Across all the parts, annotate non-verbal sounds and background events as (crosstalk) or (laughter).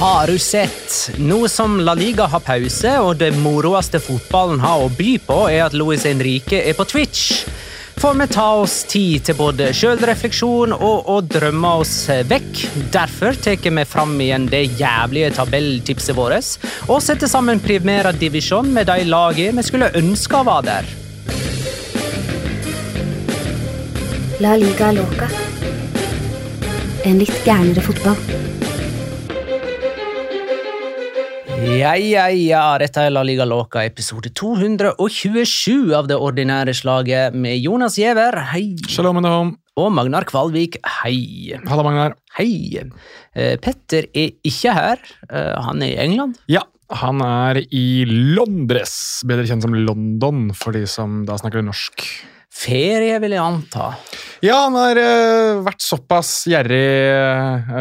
Har du sett? Nå som La Liga har pause, og det moroeste fotballen har å by på, er at Luis Henrique er på Twitch. Får vi ta oss tid til både sjølrefleksjon og å drømme oss vekk. Derfor tar vi fram igjen det jævlige tabelltipset vårt, og setter sammen Primera Divisjon med de lagene vi skulle ønske var der. La liga loca. En litt gærnere fotball. Ja, ja, ja, dette er La Liga Låka, episode 227 av det ordinære slaget med Jonas Giæver, hei, Shalom home. og Magnar Kvalvik, hei. Halla, Magnar. Hei. Eh, Petter er ikke her, eh, han er i England. Ja, han er i Londres, bedre kjent som London for de som da snakker norsk. Ferie, vil jeg anta. Ja, han har eh, vært såpass gjerrig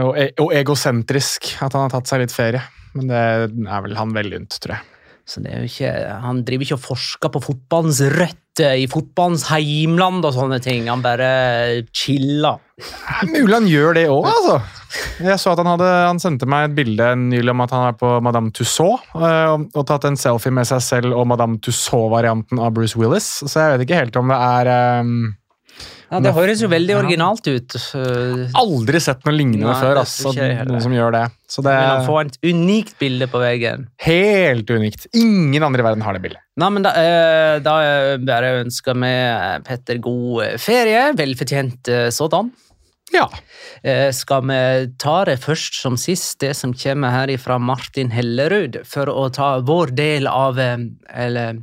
og, e og egosentrisk at han har tatt seg litt ferie. Men det er vel han veldig unt, tror jeg. Så det er jo ikke, Han driver ikke og forsker på fotballens røtter i fotballens heimland og sånne ting. Han bare chiller. Er mulig han gjør det òg, altså. Jeg så at han, hadde, han sendte meg et bilde nylig om at han er på Madame Tussauds eh, og, og tatt en selfie med seg selv og Madame Tussauds-varianten av Bruce Willis. Så jeg vet ikke helt om det er eh, Ja, Det høres jo veldig originalt ut. eh, Aldri sett noe lignende Nei, før. Altså, noen som gjør det. Så det Men han får et unikt bilde på veggen. helt unikt. Ingen andre i verden har det bildet. Nei, men da, eh, da eh, bare ønsker vi Petter god eh, ferie. Velfortjent eh, sådan. Ja. Eh, Skal vi ta det først som sist, det som kommer her fra Martin Hellerud, for å ta vår del av eh, Eller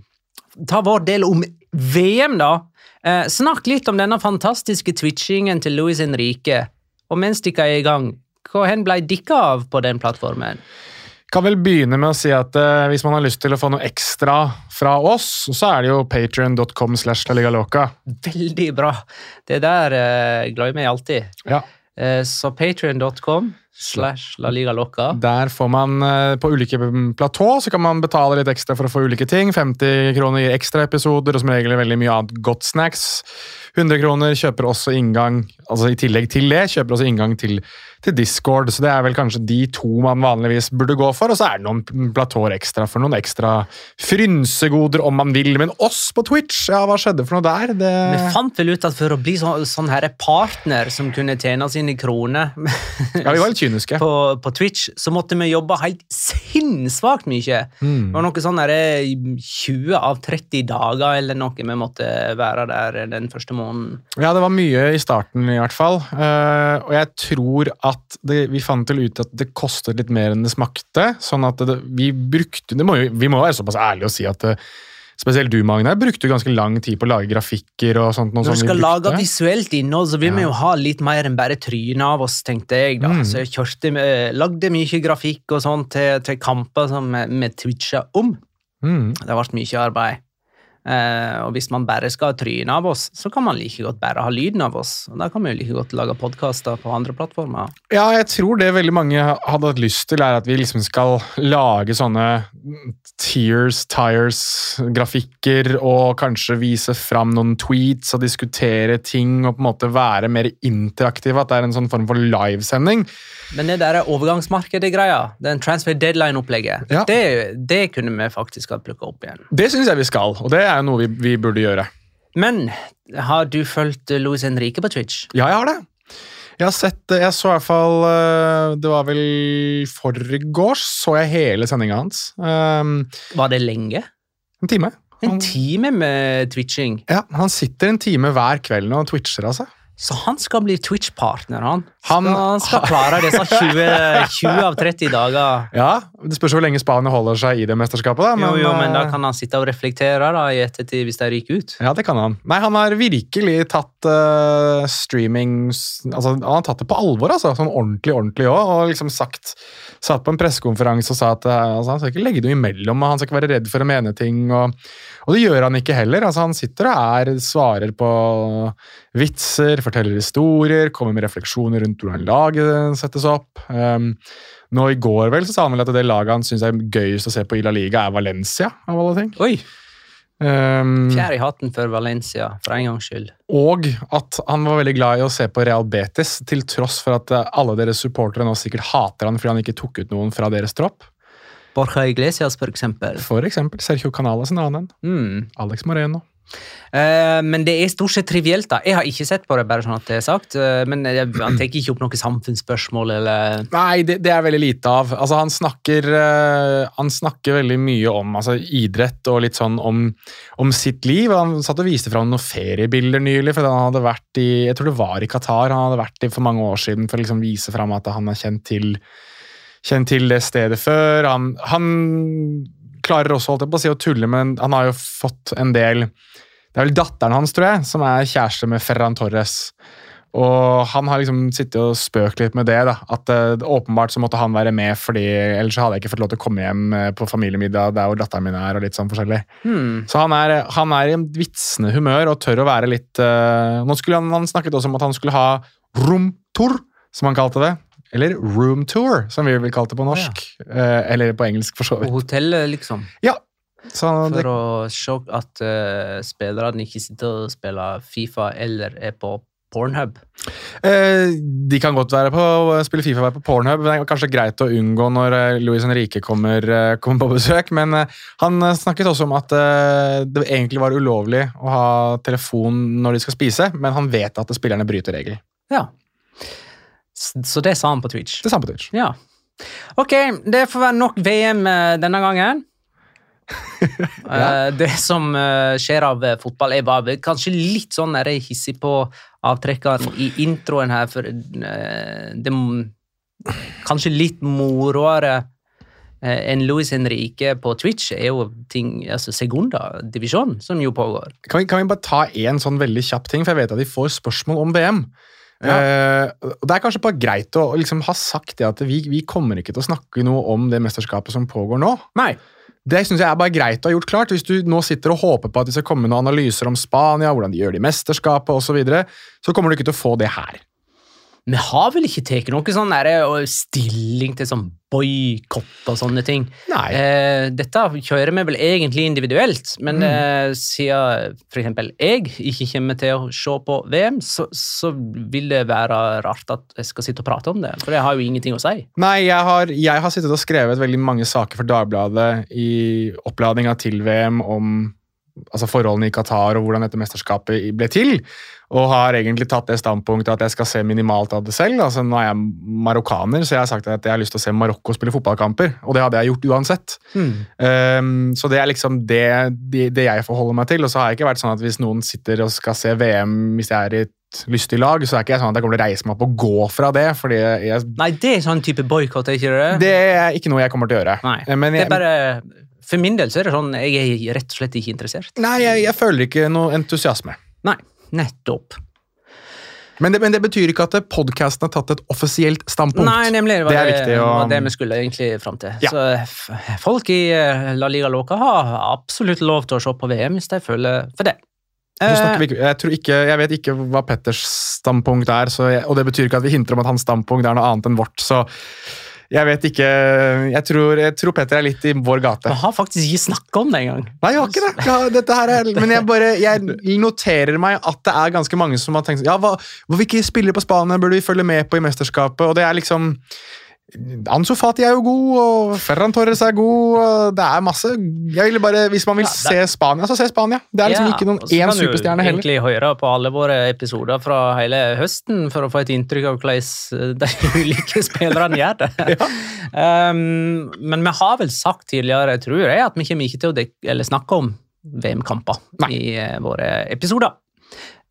ta vår del om VM, da. Eh, Snakk litt om denne fantastiske twitchingen til Luis Henrique. Og mens dere er i gang, hen ble dere av på den plattformen? Kan vel begynne med å si at eh, hvis man har lyst til å få noe ekstra fra oss, så er det jo patrion.com slash. Veldig bra. Det der eh, glemmer jeg alltid. Ja. Eh, så patrion.com slash la liga loca. Der får man eh, på ulike platå så kan man betale litt ekstra for å få ulike ting. 50 kroner gir ekstra episoder, og som regel veldig mye annet godt snacks. 100 kroner kjøper også inngang altså i tillegg til det, kjøper også inngang til, til Discord. Så det er vel kanskje de to man vanligvis burde gå for. Og så er det noen platåer ekstra for noen ekstra frynsegoder om man vil. Men oss på Twitch, ja, hva skjedde for noe der? Det... Vi fant vel ut at for å bli sånn, sånn her partner som kunne tjene sine kroner Ja, vi var litt kyniske. på, på Twitch, så måtte vi jobbe helt sinnssvakt mye. Mm. Det var noe sånn der, 20 av 30 dager eller noe vi måtte være der den første måneden. Ja, det var mye i starten i hvert fall. Uh, og jeg tror at det, vi fant til ut at det kostet litt mer enn det smakte. Sånn at det, vi brukte det må jo, Vi må være såpass ærlige og si at det, spesielt du, Magne, brukte ganske lang tid på å lage grafikker og sånt. Når vi skal brukte. lage visuelt innhold, så vil vi jo ha litt mer enn bare trynet av oss, tenkte jeg. da. Mm. Så jeg kjørte, lagde mye grafikk og sånt til, til kamper som vi vi twitcha om. Mm. Det vært mye arbeid. Eh, og hvis man bare skal ha trynet av oss, så kan man like godt bare ha lyden av oss. Og Da kan vi jo like godt lage podkaster på andre plattformer. Ja, jeg tror det veldig mange hadde hatt lyst til, er at vi liksom skal lage sånne tears, tires, grafikker, og kanskje vise fram noen tweets og diskutere ting, og på en måte være mer interaktive. At det er en sånn form for livesending. Men det der overgangsmarkedet-greia, den transfer deadline-opplegget, Ja. det, det kunne vi faktisk ha plukka opp igjen. Det syns jeg vi skal, og det er noe vi, vi burde gjøre. Men har du fulgt eh, Louis Henrique på Twitch? Ja, jeg har det. Jeg har sett Jeg så i hvert fall eh, Det var vel forgårs, så jeg hele sendinga hans. Um, Var det lenge? en time. En time med twitching. Ja, Han sitter en time hver kveld og twitcher, altså. Så han skal bli Twitch-partner, han. Han- han skal klare disse 20, 20 av 30 dager. Ja, Det spørs hvor lenge Spania holder seg i det mesterskapet. da. Jo, jo, men da eh, kan han sitte og reflektere da, i ettertid hvis de ryker ut. Ja, det kan han. Nei, Han har virkelig tatt uh, streaming altså, Han har tatt det på alvor, altså. Sånn ordentlig, ordentlig òg. Og liksom sagt Satt på en pressekonferanse og sa at eh, altså, han skal ikke legge noe imellom, og han skal ikke være redd for å mene ting. Og, og det gjør han ikke heller. altså Han sitter og er, svarer på vitser, forteller historier, kommer med refleksjoner rundt hvordan laget settes opp. Um, nå I går vel så sa han vel at det laget han syns er gøyest å se på i La Liga, er Valencia. av alle ting. Oi! Um, Fjær i hatten for Valencia, for en gangs skyld. og at han var veldig glad i å se på Real Betis, til tross for at alle deres supportere nå sikkert hater han fordi han ikke tok ut noen fra deres tropp. Borja Iglesias, for eksempel. For eksempel Sergio Canales en annen. Mm. Alex Moreno. Uh, men det er stort sett trivielt, da. Jeg har ikke sett på det, bare sånn at det er sagt. Uh, men jeg, han tar ikke opp noe samfunnsspørsmål eller Nei, det, det er veldig lite av. Altså, han snakker, uh, han snakker veldig mye om altså, idrett og litt sånn om, om sitt liv. Han satt og viste fram noen feriebilder nylig, for han hadde vært i jeg tror det var i Qatar han hadde vært i for mange år siden for å liksom vise fram at han er kjent til, kjent til det stedet før. Han, han klarer også holdt jeg på å si å tulle, men han har jo fått en del Det er vel datteren hans, tror jeg, som er kjæreste med Ferran Torres. Og han har liksom sittet og spøkt litt med det. da, At uh, åpenbart så måtte han være med, fordi ellers hadde jeg ikke fått lov til å komme hjem eh, på familiemiddag der hvor datteren min er. og litt sånn forskjellig. hmm. Så han er, han er i en vitsende humør og tør å være litt uh, Nå skulle han, han snakket også om at han skulle ha romtor, som han kalte det. Eller room tour, som vi vil kalle det på norsk. Eh, eller på engelsk, for så På hotellet, liksom. Ja, så det, For å se at uh, spillerne ikke sitter og spiller Fifa eller er på Pornhub. Eh, de kan godt være på spille Fifa være på Pornhub. men Det er kanskje greit å unngå når Louis Luis Henrique kommer, eh, kommer på besøk. Men eh, han eh, snakket også om at eh, det egentlig var ulovlig å ha telefon når de skal spise, men han vet at spillerne bryter regel. Ja. Så det sa han på Twitch. Det sa han på Twitch. Ja. Ok, det får være nok VM eh, denne gangen. (laughs) ja. Det som eh, skjer av eh, fotball, er bare kanskje litt sånn der jeg hissig på avtrekkeren i introen her, for eh, det er Kanskje litt moroere eh, enn Louis Henrique på Twitch er jo ting, altså Segunda-divisjon, som jo pågår. Kan vi, kan vi bare ta én sånn veldig kjapp ting, for jeg vet at de får spørsmål om VM. Eh, og det er kanskje bare greit å liksom ha sagt det at vi, vi kommer ikke til å snakke noe om det mesterskapet som pågår nå. Nei. Det synes jeg er bare greit å ha gjort klart. Hvis du nå sitter og håper på at de skal komme noen analyser om Spania, hvordan de gjør det i mesterskapet osv., så, videre, så kommer du ikke til å få det her. Vi har vel ikke tatt noe sånn eh, stilling til sånn boikott og sånne ting. Nei. Eh, dette kjører vi vel egentlig individuelt, men Mm. eh, siden f.eks. jeg ikke kommer til å se på VM, så, så vil det være rart at jeg skal sitte og prate om det, for det har jo ingenting å si. Nei, jeg har, jeg har sittet og skrevet veldig mange saker for Dagbladet i oppladninga til VM om altså forholdene i Qatar og hvordan dette mesterskapet ble til. Og har egentlig tatt det standpunktet at jeg skal se minimalt av det selv. altså Nå er jeg marokkaner, så jeg har sagt at jeg har lyst til å se Marokko spille fotballkamper. Og det hadde jeg gjort uansett. Um, så det er liksom det, det, det jeg forholder meg til. Og så har jeg ikke vært sånn at hvis noen sitter og skal se VM hvis jeg er i et lystig lag, så er ikke jeg sånn at jeg kommer til å reise meg opp og gå fra det. fordi jeg, Nei, det er sånn type boikott, er ikke det? det er ikke noe jeg kommer til å gjøre. Nei, Men det er bare For min del så er det sånn jeg er rett og slett ikke interessert. nei, jeg, jeg føler ikke noe entusiasme. Nei, nettopp. Men det, men det betyr ikke at podkasten har tatt et offisielt standpunkt. Nei, nemlig. Det var Det det, er viktig og... var det vi skulle egentlig fram til. Ja. Så folk i eh, La Liga Loca har absolutt lov til å se på VM hvis de føler for det. Eh, vi, jeg, tror ikke, jeg vet ikke hva Petters standpunkt er, så jeg, og det betyr ikke at vi hinter om at hans standpunkt er noe annet enn vårt. så jeg vet ikke Jeg tror, jeg tror Petter er litt i vår gate. Jeg har faktisk ikke snakka om det engang. Nei, jeg har ikke det. Ja, dette her er, men jeg bare jeg noterer meg at det er ganske mange som har tenkt sånn, ja, hva, hvilke spillere på Spania burde vi følge med på i mesterskapet? Og det er liksom Ansu Fati er jo god, og Ferran Torres er god. og Det er masse jeg ville bare, Hvis man vil Ja, det- se Spania, så se Spania. Det er liksom Ja, ikke noen og så kan du egentlig høre på alle våre episoder fra hele høsten for å få et inntrykk av hvordan de (laughs) ulike spillerne gjør det. (laughs) um, men vi har vel sagt tidligere, tror jeg, at vi kommer ikke til å snakke om VM-kamper i eh, våre episoder.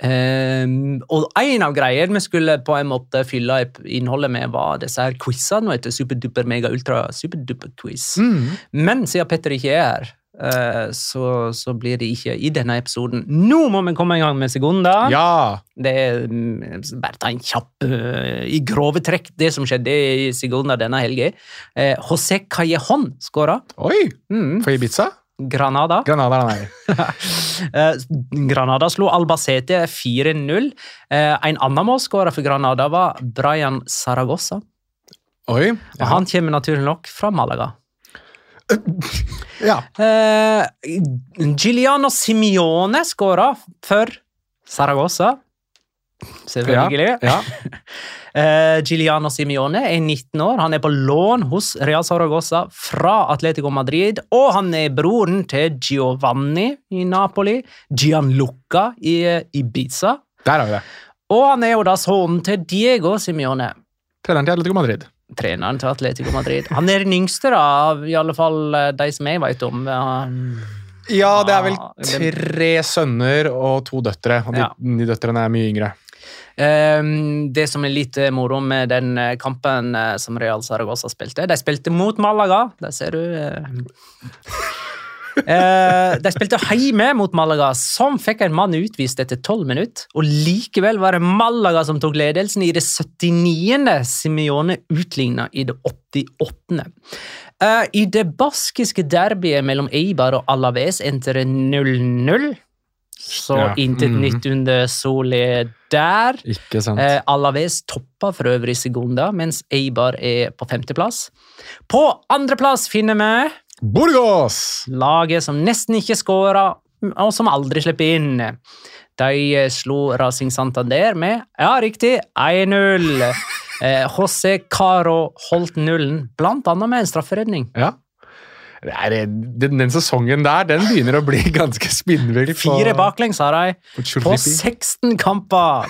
Um, og en av greiene vi skulle på en måte fylle innholdet med, var disse her quizene. etter Superduper mega ultra superduper quiz. Mm. Men siden Petter ikke er her, uh, så, så blir det ikke i denne episoden. Nå må vi komme i gang med sekunder. Ja. Det er mm, bare ta en kjapp uh, I grove trekk det som skjedde i sekunder denne helga. Uh, José Callejon skåra. Oi! Mm, For Ibiza? Granada. Granada nei. (laughs) Eh, Granada slo Albacete 4-0. Eh, en annen målskårer for Granada var Brian Saragossa. Oi. Og Han kommer naturlig nok fra Malaga. Ja. Eh, Giuliano Simione skåra for Saragossa. Selvfølgelig. Ja. (laughs) Eh, Giuliano Simione er 19 år. Han er på lån hos Real Saragossa fra Atletico Madrid. Og han er broren til Giovanni i Napoli, Gianluca i eh, Ibiza. Der har vi det. Og han er jo da sønnen til Diego Simione, Treneren til Atletico Madrid. treneren til Atletico Madrid. Han er den yngste av i alle fall eh, de som jeg vet om. Han Ja, det er vel tre sønner og to døtre. Og de, Ja. de døtrene er mye yngre. Ehm, det som er litt eh, moro med den eh, kampen eh, som Real Saragossa spilte De spilte mot Malaga. Der ser du (laughs) De spilte hjemme mot Malaga, som fikk en mann utvist etter tolv minutter. Og likevel var det Malaga som tok ledelsen i det 79. Simione utligna i det 88. Eh, I det baskiske derbyet mellom Eibar og Alaves endte det 0-0. Så Ja, intet mm. nytt under Soli der. Ikke sant? Eh, Alaves topper for øvrig Segunda, mens Eibar er på femteplass. På andreplass finner vi Burgos! laget som nesten ikke skåra, og som aldri slipper inn. De slo Racing Santander med, ja, riktig, 1-0. (laughs) Eh, José Caro holdt nullen, blant annet med en strafferedning. Ja. Det er, den, den sesongen der den begynner å bli (laughs) ganske spinnvill. Fire baklengs har de på på 16 kamper. (laughs)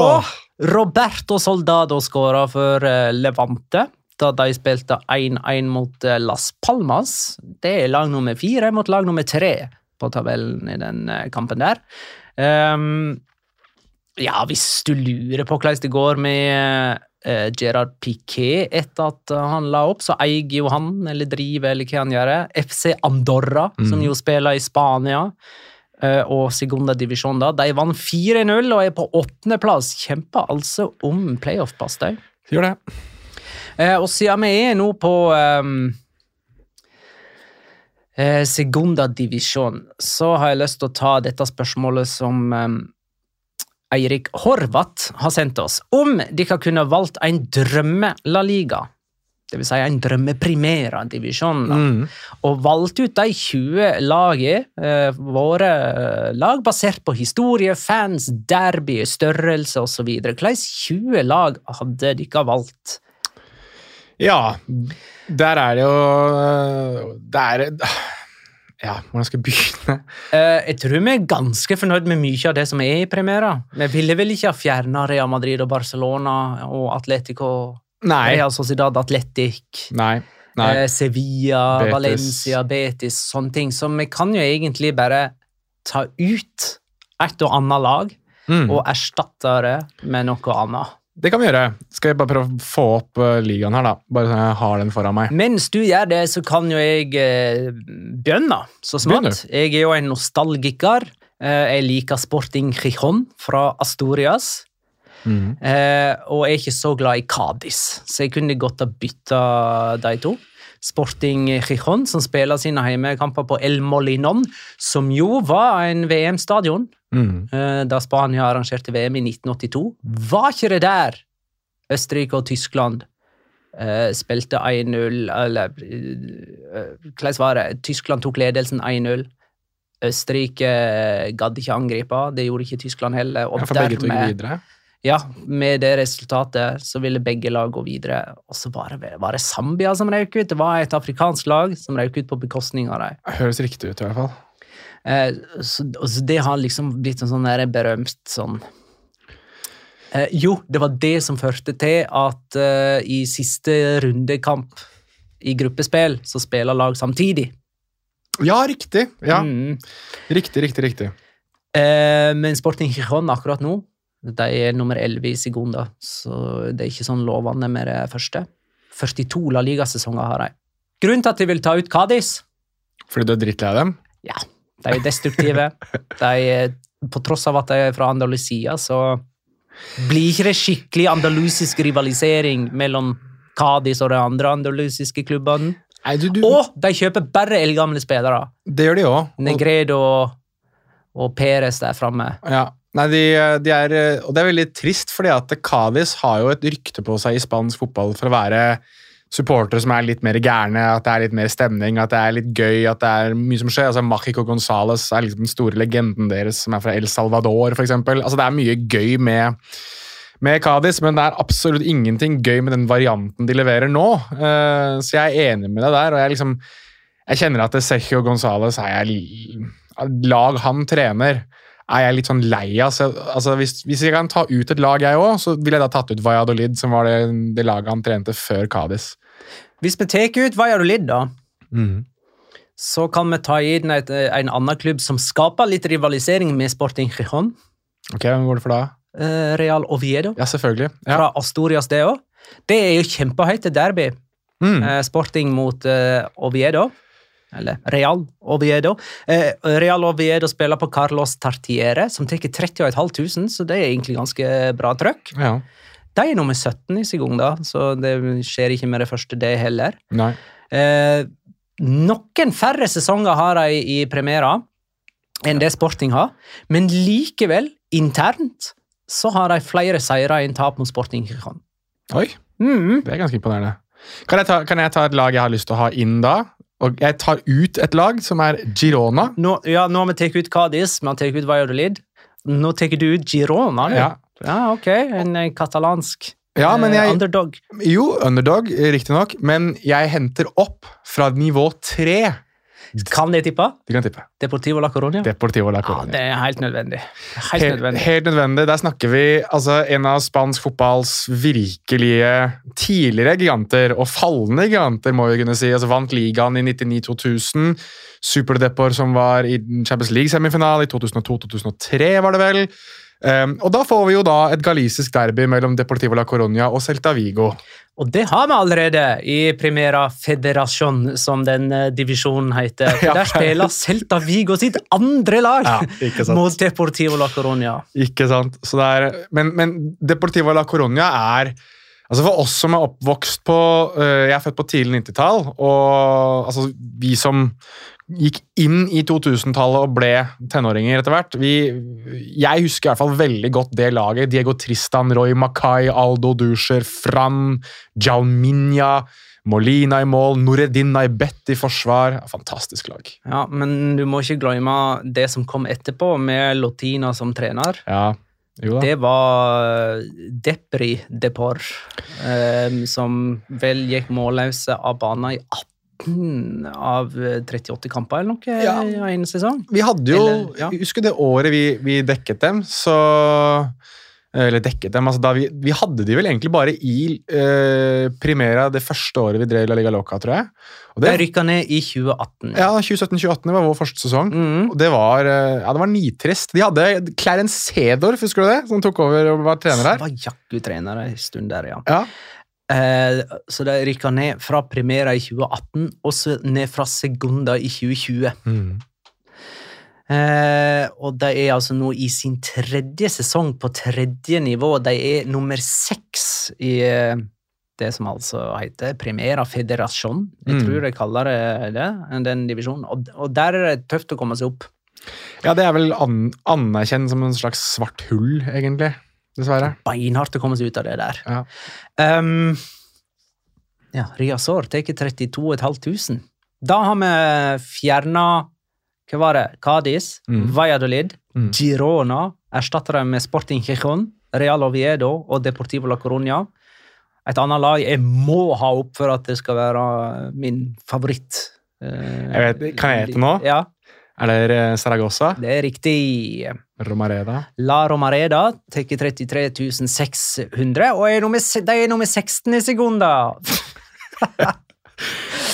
Og Roberto Soldado skåra for eh, Levante da de spilte 1-1 mot eh, Las Palmas. Det er lag nummer fire mot lag nummer tre på tabellen i den eh, kampen der. Um, ja, hvis du lurer på hvordan det går med eh, Gerard Piquet etter at eh, han la opp, så eier jo han, eller driver, eller hva han gjør, FC Andorra, som jo spiller i Spania. eh, Og segundadivisjon, da. De vant 4-0 og er på åttendeplass. Kjemper altså om playoff-pass, de. Gjør det. Eh, og siden vi er nå på um, eh, Segunda Divisjon, så har jeg lyst til å ta dette spørsmålet som ehm, Eirik Horvath har sendt oss om dere kunne valgt en drømme-La Liga. Det vil si en drømme-primera-divisjon. Mm. Og valgt ut de 20 lagene, eh, våre eh, lag, basert på historie, fans, derby, størrelse osv. Hvilke 20 lag hadde dere valgt? Ja, der er det jo Det er Ja, hvordan skal jeg begynne? Uh, jeg tror vi er ganske fornøyd med mye av det som er i premiera. Vi ville vel ikke ha fjerna Real Madrid og Barcelona og Atletico Nei. Real Sociedad Atletic. Nei. Nei. Uh, Sevilla, Betis. Valencia, Betis, sånne ting. Så vi kan jo egentlig bare ta ut et og annet lag Mm. og erstatte det med noe annet. Det kan vi gjøre. Skal jeg bare prøve å få opp eh, ligaen her, da? Bare så jeg har den foran meg. Mens du gjør det, så kan jo jeg eh, begynne så smått. Jeg er jo en nostalgiker. Eh, jeg liker Sporting Gijon fra Astorias. Mm. Eh, og jeg er ikke så glad i Kadis, så jeg kunne godt ha bytta de to. Sporting Gijon, som spiller sine heimekamper på El Molinon, som jo var en VM-stadion Mhm. eh, da Spania arrangerte VM i 1982. Var ikke det der Østerrike og Tyskland Uh, spilte 1-0 Eller eh, hvordan var det? Tyskland tok ledelsen 1-0. Østerrike gadd ikke angripe, det gjorde ikke Tyskland heller. Og Ja, for begge dermed, videre. Ja, med det resultatet så ville begge lag gå videre. Og så var det, var det Zambia som røk ut. Det var et afrikansk lag som røk ut på bekostning av dem. Høres riktig ut, i hvert fall. Eh, så, så det har liksom blitt en sånn der berømt sånn eh, Jo, det var det som førte til at eh, i siste rundekamp i gruppespill så spiller lag samtidig. Ja, riktig. Ja, Mm. Riktig, riktig, riktig. Eh, men Sporting Gijon akkurat nå de er nummer 11 i Segunda, så det er ikke sånn lovende med det første. 42 La Liga-sesonger har de. Grunnen til at de vil ta ut Kadis Fordi du er drittlei dem? Ja, de er destruktive. De er, på tross av at de er fra Andalusia, så blir ikke det skikkelig andalusisk rivalisering mellom Kadis og de andre andalusiske klubbene. Nei, du, du, Og de kjøper bare eldgamle spillere. Det gjør de òg. Negredo og, Perez der framme. Ja. Nei, de, de er, og det er veldig trist, fordi at Cádiz har jo et rykte på seg i spansk fotball for å være supportere som er litt mer gærne, at det er litt mer stemning, at det er litt gøy, at det er mye som skjer. Altså, Machico Gonzales er liksom den store legenden deres, som er fra El Salvador, f.eks. Altså, det er mye gøy med, med Cádiz, men det er absolutt ingenting gøy med den varianten de leverer nå. Eh, så jeg er enig med deg der, og jeg liksom jeg kjenner at Sergio Gonzales er jeg, lag han trener, er jeg litt sånn lei av. Så, altså, hvis, hvis jeg kan ta ut et lag, jeg òg, så ville jeg da tatt ut Valladolid, som var det, det laget han trente før Cádiz. Hvis vi tar ut Valladolid, da, så kan vi ta inn et, en annen klubb som skaper litt rivalisering med Sporting Gijon. Ok, Hvem går det for da? Eh, Real Oviedo. Ja, selvfølgelig. Ja. fra Astorias, det òg. Det er jo kjempehøyt derby. Mm. Eh, sporting mot eh, Oviedo. Eller Real Oviedo. Eh, Real Oviedo spiller på Carlos Tartiere, som tar 30 500, så det er egentlig ganske bra trøkk. ja. De er nummer 17 i sin gang, da, så det skjer ikke med det første, det heller. Nei. Eh, noen færre sesonger har de i premiera enn det Sporting har, men likevel, internt, så har de flere seire enn tap mot Sporting. Oi, Mm. det er ganske imponerende. Kan jeg, ta, kan jeg ta et lag jeg har lyst til å ha inn da? Og jeg tar ut et lag som er Girona. Nå, ja, nå har vi tatt ut Cádiz, vi har tatt ut Valladolid. Nå tar du ut Girona. Ja. ja ok. En, eh, katalansk Ja, men eh, jeg, underdog. jo, underdog, riktignok, men jeg henter opp fra nivå tre. Kan jeg tippe? Du kan tippe. Deportivo La Coronia? Deportivo La Ja, det er helt nødvendig. Helt Helt, nødvendig. helt nødvendig. Der snakker vi altså, en av spansk fotballs virkelige tidligere giganter, og fallende giganter, må vi kunne si. Altså, vant ligaen i 99-2000. Superdepor som var i Champions League-semifinale i 2002-2003, var det vel. Um, og da får vi jo da et galisisk derby mellom Deportivo La Coruña og Celta Vigo. Og det har vi allerede i Primera Federación, som den eh, divisjonen heter. (laughs) Ja. Der spiller Celta Vigo sitt andre lag Ja, mot Deportivo La Coruña. Ikke sant? Er, men, men Deportivo La Coruña er altså For oss som er oppvokst på øh, Jeg er født på tidlig 90-tall, og altså, vi som gikk inn i 2000-tallet og ble tenåringer etter hvert. Vi, jeg husker i hvert fall veldig godt det laget. Diego Tristan, Roy Mackay, Aldo Duscher, Fran, Jalminha, Molina i mål, Noreddin Naibet i forsvar. Fantastisk lag. Ja, Men du må ikke glemme det som kom etterpå, med Lotina som trener. Ja, jo da. Det var Depri Depor, eh, som vel gikk målløse av banen i 18 av 38 kamper eller noe Ja. i en sesong. Vi hadde jo Eller, ja. Husker det året vi, vi dekket dem, så Eller dekket dem, altså vi, vi hadde de vel egentlig bare i eh, Primera det første året vi drev La Liga Loca, tror jeg. Og De det, rykka ned i 2018. ja, 2017-2018 var vår første sesong. Mm. Og det var, eh, ja, det var nitrist. De hadde Clarence Sedorf, husker du det? Som tok over og var trener her. Som var jakku trener en stund der, ja. Ja. Eh, så de rykka ned fra Primera i 2018, og så ned fra Segunda i 2020. Mm. Eh, og de er altså nå i sin tredje sesong på tredje nivå. De er nummer seks i eh, det som altså heter Primera Federasjon. Jeg Mm. tror de kaller det det, den divisjonen. Og, og der er det tøft å komme seg opp. ja, det er vel an anerkjent som en slags svart hull, egentlig. Dessverre. Beinhardt å komme seg ut av det der. Ja. Um, ja, Riazor tar 32 500. Da har vi fjerna hva var det? Cádiz, Mm. Valladolid, Mm. Girona. Erstatter dem med Sporting Gijon, Real Oviedo og Deportivo la Coruña. Et annet lag jeg må ha opp for at det skal være min favoritt. eh, Jeg vet, kan jeg gjette nå? Ja, Er det eh, Saragossa? det er riktig. Romareda? La Romareda tar 33 600, og er nummer, de er nummer 16 i sekunder. (laughs)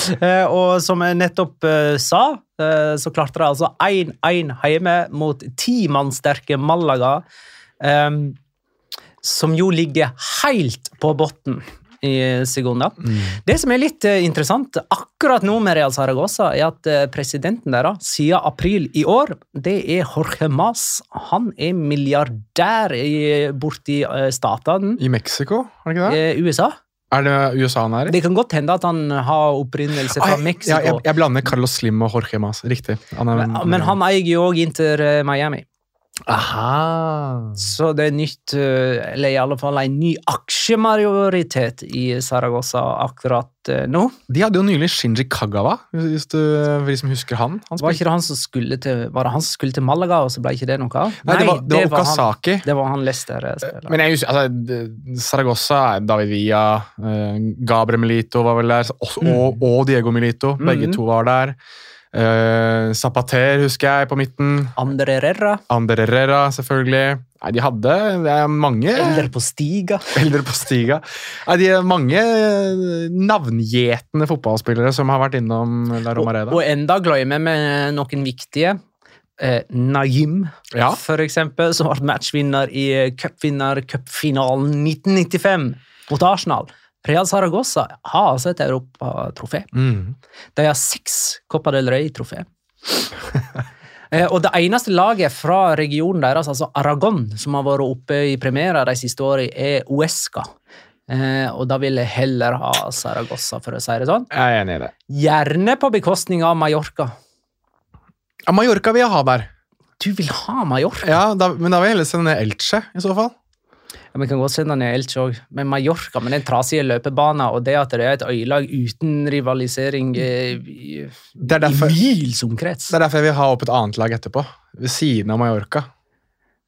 Eh, og som jeg nettopp eh, sa, så klarte de altså 1-1 hjemme mot timannssterke mann Malaga, som jo ligger helt på bunnen i Segunda. Det som er litt eh, interessant akkurat nå med Real Zaragoza, er at eh, presidenten deres siden april i år, det er Jorge Mas. Han er milliardær i, borti uh, statene I Mexico, er det ikke det? USA. Er det USA han er i? Det kan godt hende at han har opprinnelse Ah, fra jeg- Mexico. Ja, jeg, jeg blander Carlos Slim og Jorge Mas. Riktig. Han er, men, men han eier jo òg Inter eh, Miami. Aha. Så det er nytt, eh, eller i alle fall en ny aksjemajoritet i Saragossa akkurat eh, nå. De hadde jo nylig Shinji Kagawa, hvis du, for de som husker han. han Var ikke det han som skulle til, var det han som skulle til Malaga, og så ble ikke det noe av? Nei, det var, det var Okazaki. Han, det var han Leicester-spiller. Men jeg husker, altså, Saragossa, David Villa, eh, Gabriel Milito var vel der, og, mm. og Diego Milito. Begge Mm. to var der. Eh, Zapater husker jeg på midten. Ander Herrera, Ander Herrera, selvfølgelig. Nei, de hadde det er mange Eldre på Stiga. Eldre på stiga. Nei, de er mange navngjetende fotballspillere som har vært innom La Romareda. og enda glemmer vi noen viktige. Eh, Najim, Ja. for eksempel, som ble matchvinner i eh, cupvinner-cupfinalen 1995 mot Arsenal. Real Saragossa har altså et europatrofé. Mm. De har seks Copa del Rey-trofé. Eh, og det eneste laget fra regionen deres, altså Aragon, som har vært oppe i premiera de siste årene, er Uesca. Eh, og da vil jeg heller ha Saragossa, for å si det sånn. Jeg er enig i det. Gjerne på bekostning av Mallorca. Ja, Mallorca vil jeg ha der. Du vil ha Mallorca? Ja, da, Men da vil jeg heller sende Elche, i så fall. Ja, Vi kan godt sende ned Elche òg, men Mallorca med den trasige løpebanen og det at det er et øyelag uten rivalisering eh, i, Det er i mils omkrets. det er derfor jeg vil ha opp et annet lag etterpå. Ved siden av Mallorca.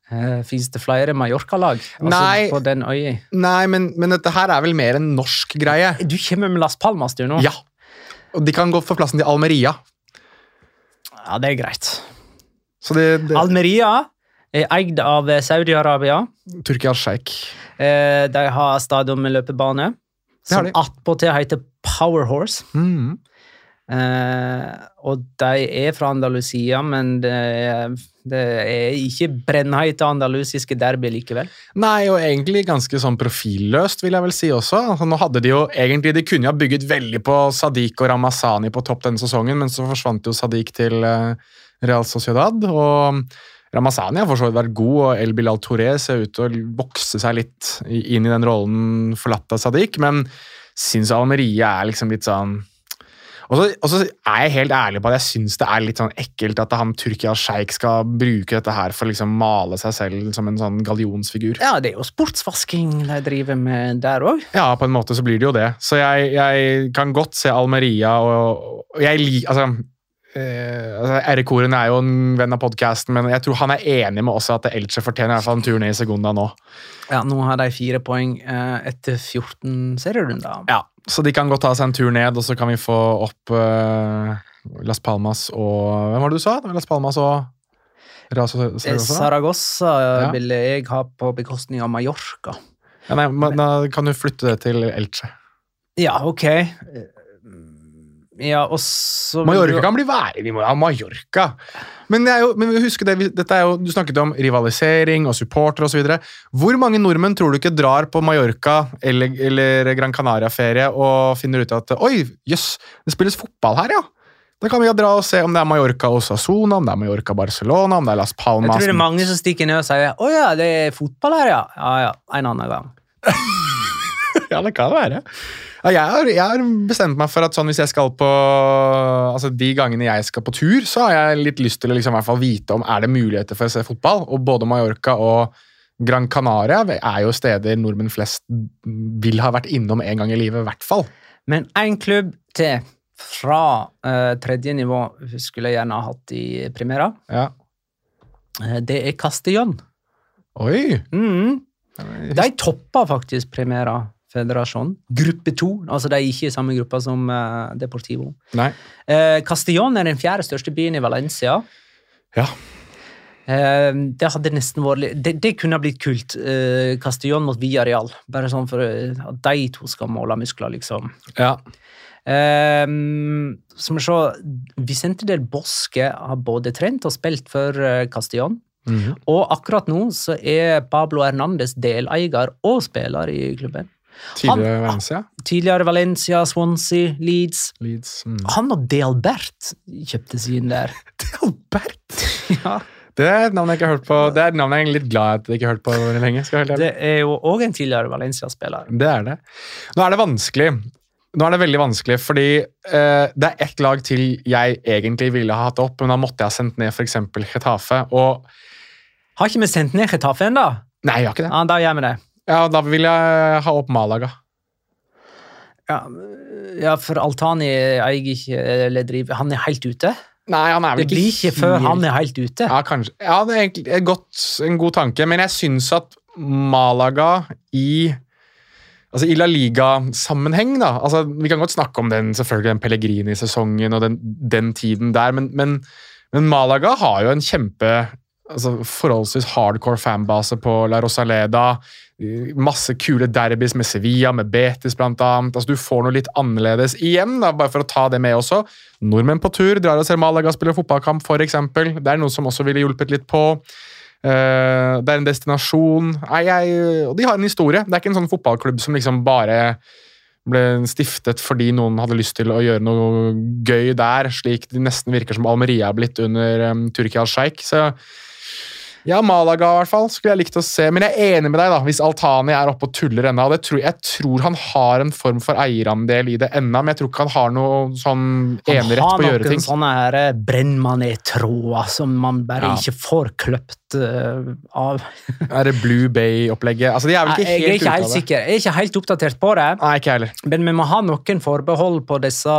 Uh, Fins det flere Mallorca-lag altså, på den øya? Nei, men, men dette her er vel mer en norsk greie. Du kommer med Las Palmas, du, nå? Ja. Og de kan gå for plassen til Almeria. Ja, det er greit. Så det, det Almeria er eid av eh, Saudi-Arabia. Tyrkia sjeik. Eh, De har stadion med løpebane, som attpåtil heter Power Horse. Mm. Og de er fra Andalusia, men det er, det er ikke brennheite andalusiske derby likevel. Nei, og egentlig ganske sånn profilløst, vil jeg vel si også. Altså, nå hadde De jo egentlig, de kunne ha bygget veldig på Sadiq og Ramazani på topp denne sesongen, men så forsvant jo Sadiq til Real Sociedad. og Ramazani har for så vidt vært god, og El Bilal Touré ser ut til å vokse seg litt inn i den rollen forlatt av Sadiq, men syns Almeria er liksom litt sånn Og så, og så er jeg helt ærlig på at jeg syns det er litt sånn ekkelt at han Turkia Sjeik skal bruke dette her for å liksom male seg selv som en sånn gallionsfigur. Ja, det er jo sportsvasking de driver med der òg. Ja, på en måte så blir det jo det. Så jeg, jeg kan godt se Almeria og, og jeg altså, eh, altså Erik Horen er jo en venn av podkasten, men jeg tror han er enig med oss at Elche fortjener i hvert fall en tur ned i Segunda nå. Ja, nå har de fire poeng eh, etter 14 serierunder. Ja, Så de kan godt ta seg en tur ned, og så kan vi få opp eh, Las Palmas og Hvem var det du sa? Det var Las Palmas og? Saragossa Ja. ville jeg ha på bekostning av Mallorca. Ja, nei, men da kan du flytte det til Elche. Ja, ok. Ja, og så Mallorca kan bli værende. Vi må ha Mallorca. Men, det er jo, men husk det, dette er jo, du snakket om rivalisering og supporter osv. Hvor mange nordmenn tror du ikke drar på Mallorca eller, eller Gran Canaria-ferie og finner ut at oi, jøss, det spilles fotball her, ja? Da kan vi dra og se om det er Mallorca Osasona om det er Mallorca Barcelona, om det er Las Palmas Jeg tror det er mange som stikker ned og sier 'Å ja, det er fotball her, ja'. Ja ja, en annen gang. (laughs) Ja, det kan være. Ja, jeg, har, jeg har bestemt meg for at sånn, hvis jeg skal på altså De gangene jeg skal på tur, så har jeg litt lyst til å liksom, vite om er det muligheter for å se fotball. Og både Mallorca og Gran Canaria er jo steder nordmenn flest vil ha vært innom en gang i livet, i hvert fall. Men én klubb til fra uh, tredje nivå skulle jeg gjerne ha hatt i premiera. Ja. Eh, det er Castillon. Oi! Mm. De toppa faktisk Primera Federasjon. Gruppe to. Altså de er ikke i samme gruppa som uh, Deportivo. Nei. Uh, Castellón er den fjerde største byen i Valencia. Ja. Uh, det hadde nesten vært litt- Det, det kunne ha blitt kult. Castellón mot Villarreal. Bare sånn for eh, at de to skal måle muskler, liksom. ja. Eh, som vi ser, Vicente del Bosque har både trent og spilt for Castellón. Mm -hmm. Og akkurat nå så er Pablo Hernandez deleier og spiller i klubben. Tidligere Valencia. Tidligere Valencia, Swansea, Leeds. Leeds. Mm. Han og Delbert kjøpte seg inn der. (laughs) Delbert? (laughs) ja. Det er et navn jeg ikke har hørt på. Det er et navn jeg er litt glad at jeg ikke har hørt på lenge. Det er jo òg en tidligere Valencia-spiller. Det er det. Nå er det vanskelig. Nå er det veldig vanskelig, fordi eh, det er ett lag til jeg egentlig ville ha hatt opp, men da måtte jeg ha sendt ned f.eks. Getafe. Og Har ikke vi sendt ned Getafe ennå? Nei, jeg har ikke det. Ja, da gjør vi det. Ja, Da vil jeg ha opp Malaga. Ja, ja, for Altani eier ikke eller driver Han er helt ute? Nei, han er vel Det blir ikke før han er helt ute. Ja, kanskje. Ja, det er egentlig godt, en god tanke, men jeg syns at Malaga i Altså I La Liga-sammenheng, da altså Vi kan godt snakke om den selvfølgelig den Pellegrini-sesongen og den, den tiden der, men, men, men Malaga har jo en kjempe altså forholdsvis hardcore fanbase på La Rosaleda. Masse kule derbys med Sevilla, med Betis annet. Altså, du får noe litt annerledes igjen, da, bare for å ta det med også. Nordmenn på tur drar og ser Malaga spille fotballkamp, f.eks. Det er noe som også ville hjulpet litt på. Uh, det er en destinasjon. Nei, jeg, og de har en historie. Det er ikke en sånn fotballklubb som liksom bare ble stiftet fordi noen hadde lyst til å gjøre noe gøy der, slik det nesten virker som Almeria er blitt under um, Tyrkia al-Sheikh. Så ja, Malaga i hvert fall skulle jeg likt å se. Men jeg er enig med deg, da, hvis Altani er oppe og tuller ennå. tror- Jeg tror han har en form for eierandel i det ennå, men jeg tror ikke han har noe sånn enerett på å gjøre ting. Han har noen sånne her eh, som man bare Ja. ikke får kløpt uh, av. (laughs) Er det Blue Bay-opplegget? Altså, de er vel jeg er ikke helt sikker. Jeg er ikke helt oppdatert på det. Nei, ikke heller. Men vi må ha noen forbehold på disse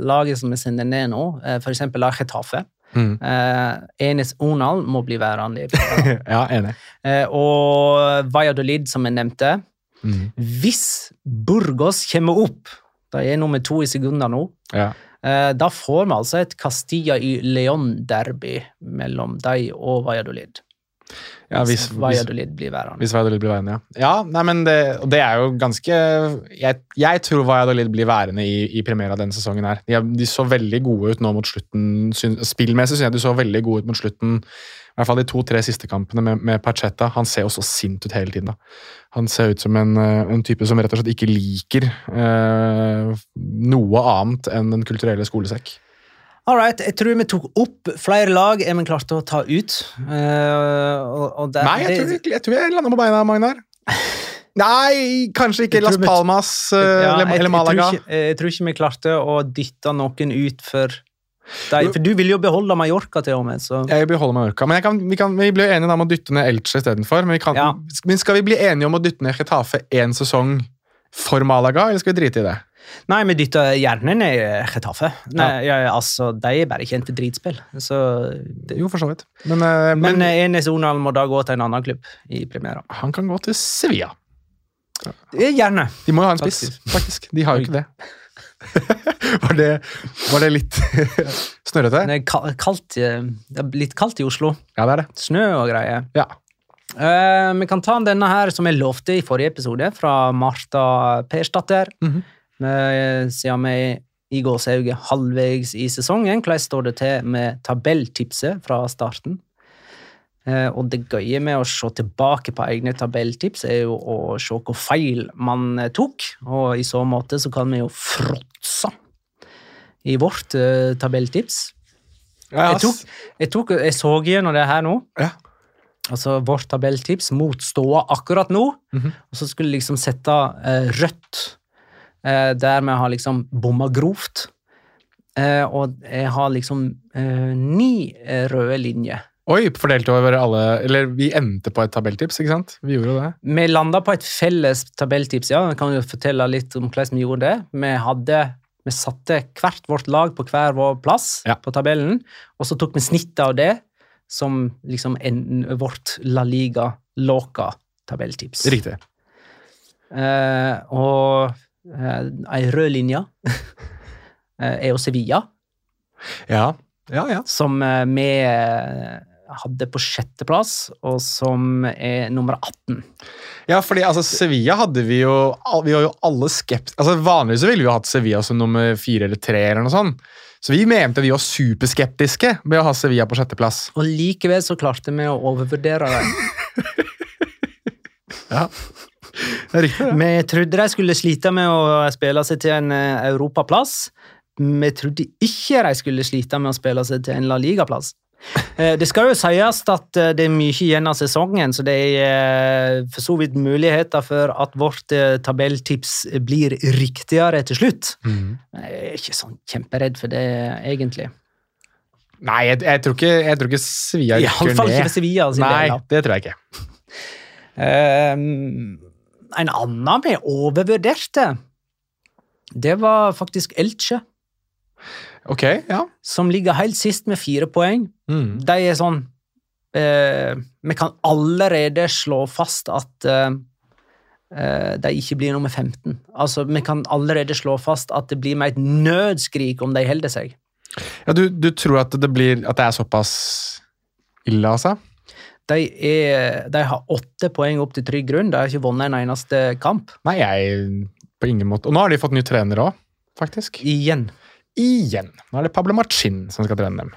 lagene som vi sender ned nå. f.eks. Eksempel la Getafe. Mm. Eh, Enes Onal må bli værende. (laughs) Ja, enig. Eh, og Valladolid, som jeg nevnte. Mm. Hvis Burgos kommer opp, de er nummer to i sekunder nå, Ja. eh, da får vi altså et Castilla y León-derby mellom dem og Valladolid. Ja, hvis, Valladolid blir værende. hvis Valladolid blir værende, ja. ja nei, men det, det er jo ganske Jeg, jeg tror Valladolid blir værende i, i premiera denne sesongen. her. De, de så veldig gode ut nå mot slutten. Spillmessig syns jeg de så veldig gode ut mot slutten. I hvert fall de to-tre siste kampene med, med Pacheta. Han ser jo så sint ut hele tiden. da. Han ser ut som en, eh, en type som rett og slett ikke liker eh, noe annet enn Den kulturelle skolesekk. All right, jeg tror vi tok opp flere lag enn vi klarte å ta ut. Uh, og der, Nei, jeg tror, jeg, jeg tror jeg lander på beina, Magnar. (laughs) Nei, kanskje ikke Las Palmas uh, Ja, eller, eller jeg, tror Malaga. ikke, jeg tror ikke vi klarte å dytte noen ut for deg. For du vil jo beholde Mallorca til og med, så Jeg vil beholde Mallorca. Men kan, vi, kan, vi jo enige om å dytte ned Elche istedenfor. Men, vi kan- Ja. men skal vi bli enige om å dytte ned Getafe én sesong for Malaga, eller skal vi drite i det? Nei, vi dytter gjerne ned Getafe. Nei, ja, altså, de er bare kjent til dritspill. Så det, Jo, for så vidt. Men, eh, men men Enes Onal må da gå til en annen klubb i premieren. han kan gå til Sevilla. Gjerne. De må jo ha en spiss, faktisk. De har jo ikke det. (laughs) var, det var det litt (laughs) snørrete? Eh, litt kaldt i Oslo. Ja, det er det. Snø og greier. Ja. Eh, vi kan ta denne her som jeg lovte i forrige episode, fra Marta Persdatter. Mhm. Eh, Siden vi i gåsehauget halvveis i sesongen, hvordan står det til med tabelltipset fra starten? Uh, og det gøye med å se tilbake på egne tabelltips er jo å se hvor feil man eh, tok, og i så måte så kan vi jo fråtse i vårt tabelltips. Ja, Jeg, tok, jeg, tok, jeg så gjennom det her nå. Ja. Altså vårt tabelltips mot ståa akkurat nå. Mhm. Og så skulle liksom sette eh, rødt eh, der vi har liksom bomma grovt. Eh, og jeg har liksom eh, ni eh, røde linjer. Oi, fordelt over alle Eller vi endte på et tabelltips, ikke sant? Vi gjorde jo det. Vi landa på et felles tabelltips, ja. Jeg kan jo fortelle litt om hvordan vi gjorde det. Vi, hadde, vi satte hvert vårt lag på hver vår plass Ja. på tabellen, og så tok vi snittet av det som liksom en, vårt La Liga Loca-tabelltips. Riktig. Eh, og eh, ei rød linje (laughs) eh, er jo Sevilla, Ja, ja. ja. som eh, vi eh, hadde på sjetteplass, og som er nummer 18. Ja, fordi altså, Sevilla hadde vi jo Vi var jo alle skept... Altså, Vanligvis ville vi jo hatt Sevilla som nummer fire eller tre. eller noe sånt. Så vi mente vi var superskeptiske med å ha Sevilla på sjetteplass. Og likevel så klarte vi å overvurdere det. (laughs) Ja, det er riktig. det. Vi trodde de skulle slite med å spille seg til en eh, europaplass. Vi trodde ikke de skulle slite med å spille seg til en La Liga-plass. Eh, Det skal jo sies at eh, det er mye igjen av sesongen, så det er eh, for så vidt muligheter for at vårt tabelltips blir riktigere til slutt. Jeg er ikke sånn kjemperedd for det, egentlig. Nei, jeg, jeg, tror ikke, jeg tror ikke Sevilla rykker Iallfall ikke ned. Sevilla sin Nei, del. det tror jeg ikke. Ehm, en annen vi overvurderte, det var faktisk Elche, Ok, ja. som ligger helt sist med fire poeng. Mm. De er sånn eh, Vi kan allerede slå fast at eh, eh, de ikke blir nummer 15. Altså, Vi kan allerede slå fast at det blir med et nødskrik om de holder seg. ja du, du tror at det, blir, at det er såpass ille, altså? De, er, de har åtte poeng opp til trygg grunn. De har ikke vunnet en eneste kamp. Nei, jeg på ingen måte. Og nå har de fått ny trener òg, faktisk. Igjen. Igjen. Nå er det Pablo Machin som skal trene dem.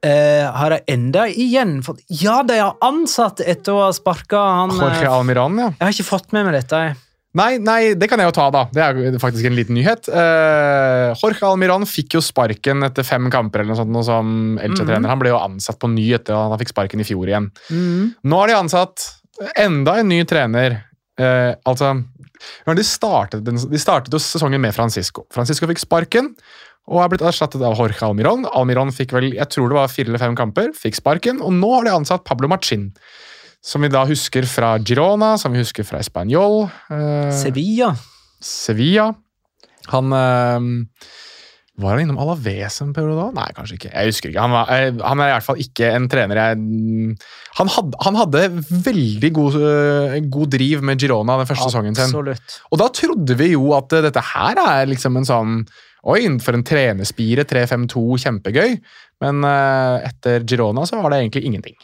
Eh, har de enda igjen fått Ja, de har ansatt etter å ha sparka han Jorge Almiran, ja. Jeg har ikke fått med meg dette. jeg. Nei, nei, det kan jeg jo ta, da. Det er faktisk en liten nyhet. Uh, Jorge Almiron fikk jo sparken etter fem kamper eller noe sånt, noe som Elche-trener. Han ble jo ansatt på ny etter at han fikk sparken i fjor igjen. Nå har de ansatt enda en ny trener. Eh, altså, de, startet, de startet jo sesongen med Francisco. Francisco fikk sparken og er blitt erstattet av Jorge Almiron. Almiron fikk vel, jeg tror det var fire eller fem kamper, fikk sparken, og nå har de ansatt Pablo Machin. Som vi da husker fra Girona, som vi husker fra Español. eh, Sevilla. Sevilla. Han eh, Var han innom Alaves en periode da? Nei, kanskje ikke. Jeg husker ikke. Han, var, han er i hvert fall ikke en trener jeg mm, Han hadde, han hadde veldig god, eh, god driv med Girona den første sesongen sin. Absolutt. Og da trodde vi jo at eh, dette her er liksom en sånn Oi, for en trenerspire, 3-5-2, kjempegøy. Men eh, etter Girona så var det egentlig ingenting.